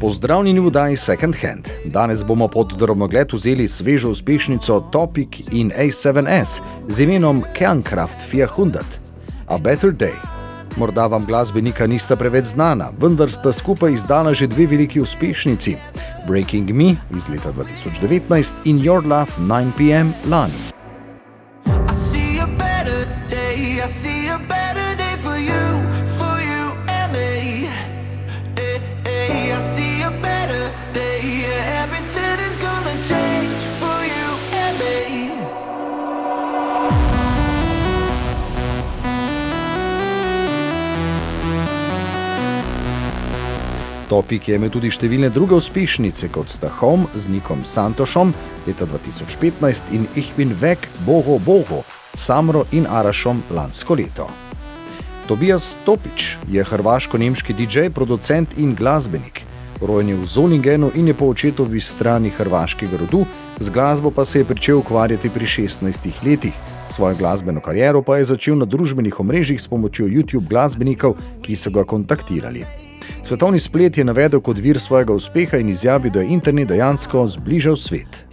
Pozdravljeni v Daj Second Hand. Danes bomo pod drobnogled vzeli svežo uspešnico Topic in A7S z imenom Kernkraft 400, A Better Day. Morda vam glasbenika nista preveč znana, vendar sta skupaj izdala že dve veliki uspešnici: Breaking Me iz leta 2019 in Your Love 9pm lani. Topik je imel tudi številne druge uspešnice, kot sta Home z Nikom Santošom leta 2015 in Ich bin weg, Bogo Bogo, Samro in Arašom lansko leto. Tobias Topič je hrvaško-nemški DJ, producent in glasbenik. Rojen je v Zoningenu in je po očetovi strani hrvaškega rodu, z glasbo pa se je začel ukvarjati pri 16 letih. Svojo glasbeno kariero pa je začel na družbenih omrežjih s pomočjo YouTube glasbenikov, ki so ga kontaktirali. Svetovni splet je navedel kot vir svojega uspeha in izjavil, da je internet dejansko zbližal svet.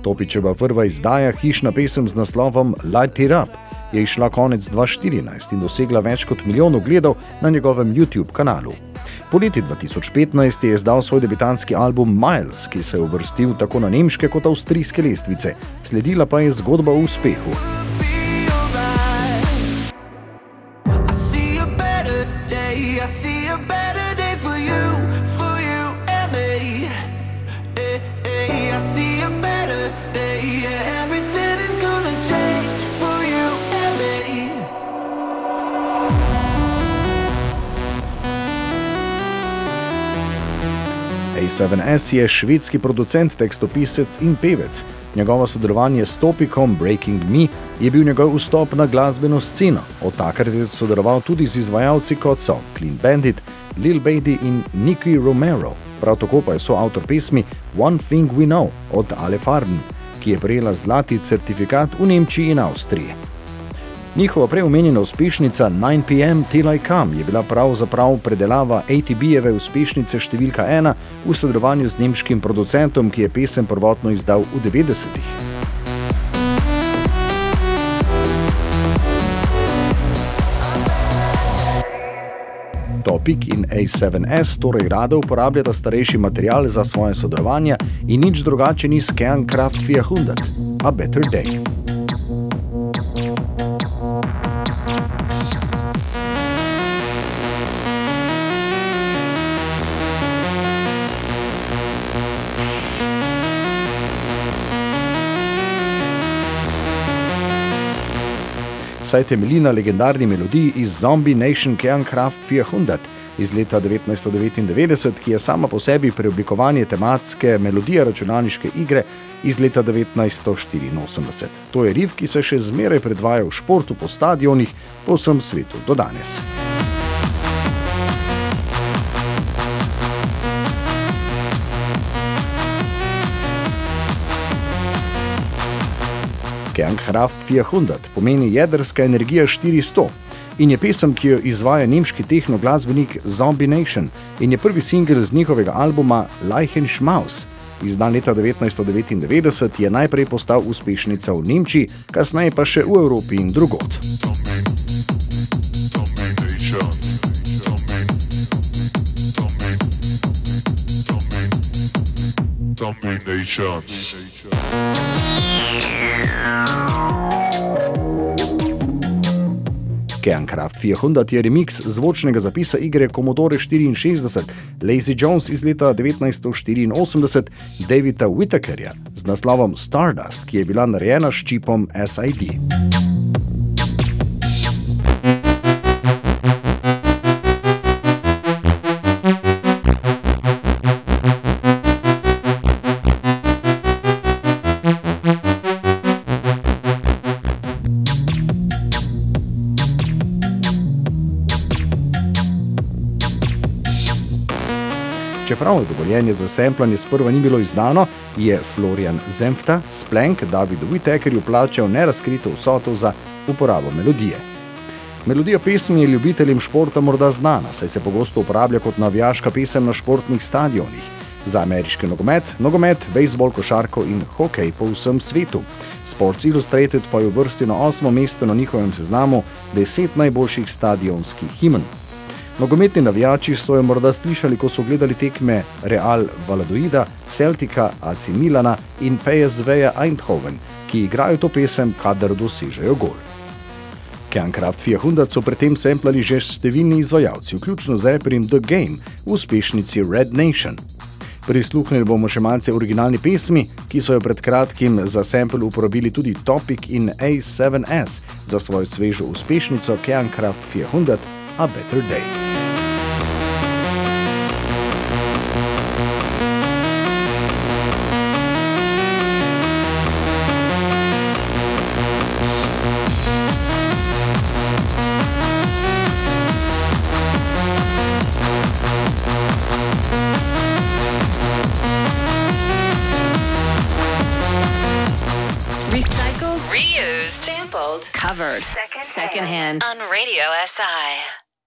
Topičeva prva izdaja, hišna pesem z naslovom Light It Up, je išla konec 2014 in dosegla več kot milijon ogledov na njegovem YouTube kanalu. Poleti 2015 je izdal svoj debitantski album Miles, ki se je uvrstil tako na nemške kot avstrijske lestvice, sledila pa je zgodba o uspehu. I see a better day. I see a better A7S je švedski producent, tekstopisec in pevec. Njegovo sodelovanje s Topikom Breaking Me je bil njegov vstop na glasbeno sceno. Od takrat je sodeloval tudi z izvajalci kot so Clean Bandit, Lil Baby in Nicky Romero. Prav tako pa je soavtor pesmi One Thing We Know od Ale Farben, ki je prejela zlati certifikat v Nemčiji in Avstriji. Njihova preomenjena uspešnica 9pm Till I Come je bila pravzaprav predelava ATB-jeve uspešnice številka 1 v sodelovanju z nemškim producentom, ki je pesem prvotno izdal v 90-ih. Topic in A7S torej rado uporabljata starejši material za svoje sodelovanje in nič drugače ni Scan Craft 400, a Better Day. Saj temelji na legendarni melodiji iz Zombie Nation Kernkraft 400 iz leta 1999, ki je sama po sebi preoblikovanje tematske melodije računalniške igre iz leta 1984. To je riff, ki se še zmeraj predvaja v športu po stadionih po vsem svetu do danes. Kernkraft 400 pomeni jedrska energija 400 in je pesem, ki jo izvaja nemški tehnoglasbenik Zombie Nation in je prvi singel z njihovega albuma Leichen Schmaus. Izdan leta 1999 je najprej postal uspešnica v Nemčiji, kasneje pa še v Evropi in drugod. Domination. Kernkraft 400 je remix zvočnega zapisa igre Commodore 64, Lazy Jones iz leta 1984, Davida Whittakerja z naslovom Stardust, ki je bila narejena s čipom SID. Čeprav je dovoljenje za semplanje sprva ni bilo izdano, je Florian Zemfta Splank Davidu Whittakerju plačal nerazkrito vsoto za uporabo melodije. Melodija pesmi je ljubiteljem športa morda znana, saj se pogosto uporablja kot navijaška pesem na športnih stadionih. Za ameriški nogomet, nogomet, bejzbol, košarko in hokej po vsem svetu. Sports Illustrated pa je uvrstil na osmo mesto na njihovem seznamu deset najboljših stadionskih himen. Nogometni navijači so jo morda slišali, ko so gledali tekme Real Valadoida, Celtica, AC Milana in PSV-ja Eindhoven, ki igrajo to pesem, kadar dosežejo gol. Kernkraft 400 so predtem semplali že številni izvajalci, vključno z Aprim The Game uspešnici Red Nation. Prisluhnili bomo še malce originalni pesmi, ki so jo pred kratkim za sample uporabili tudi Topic in A7S za svojo svežo uspešnico Kernkraft 400 A Better Day. Covered. Secondhand. Secondhand on Radio SI.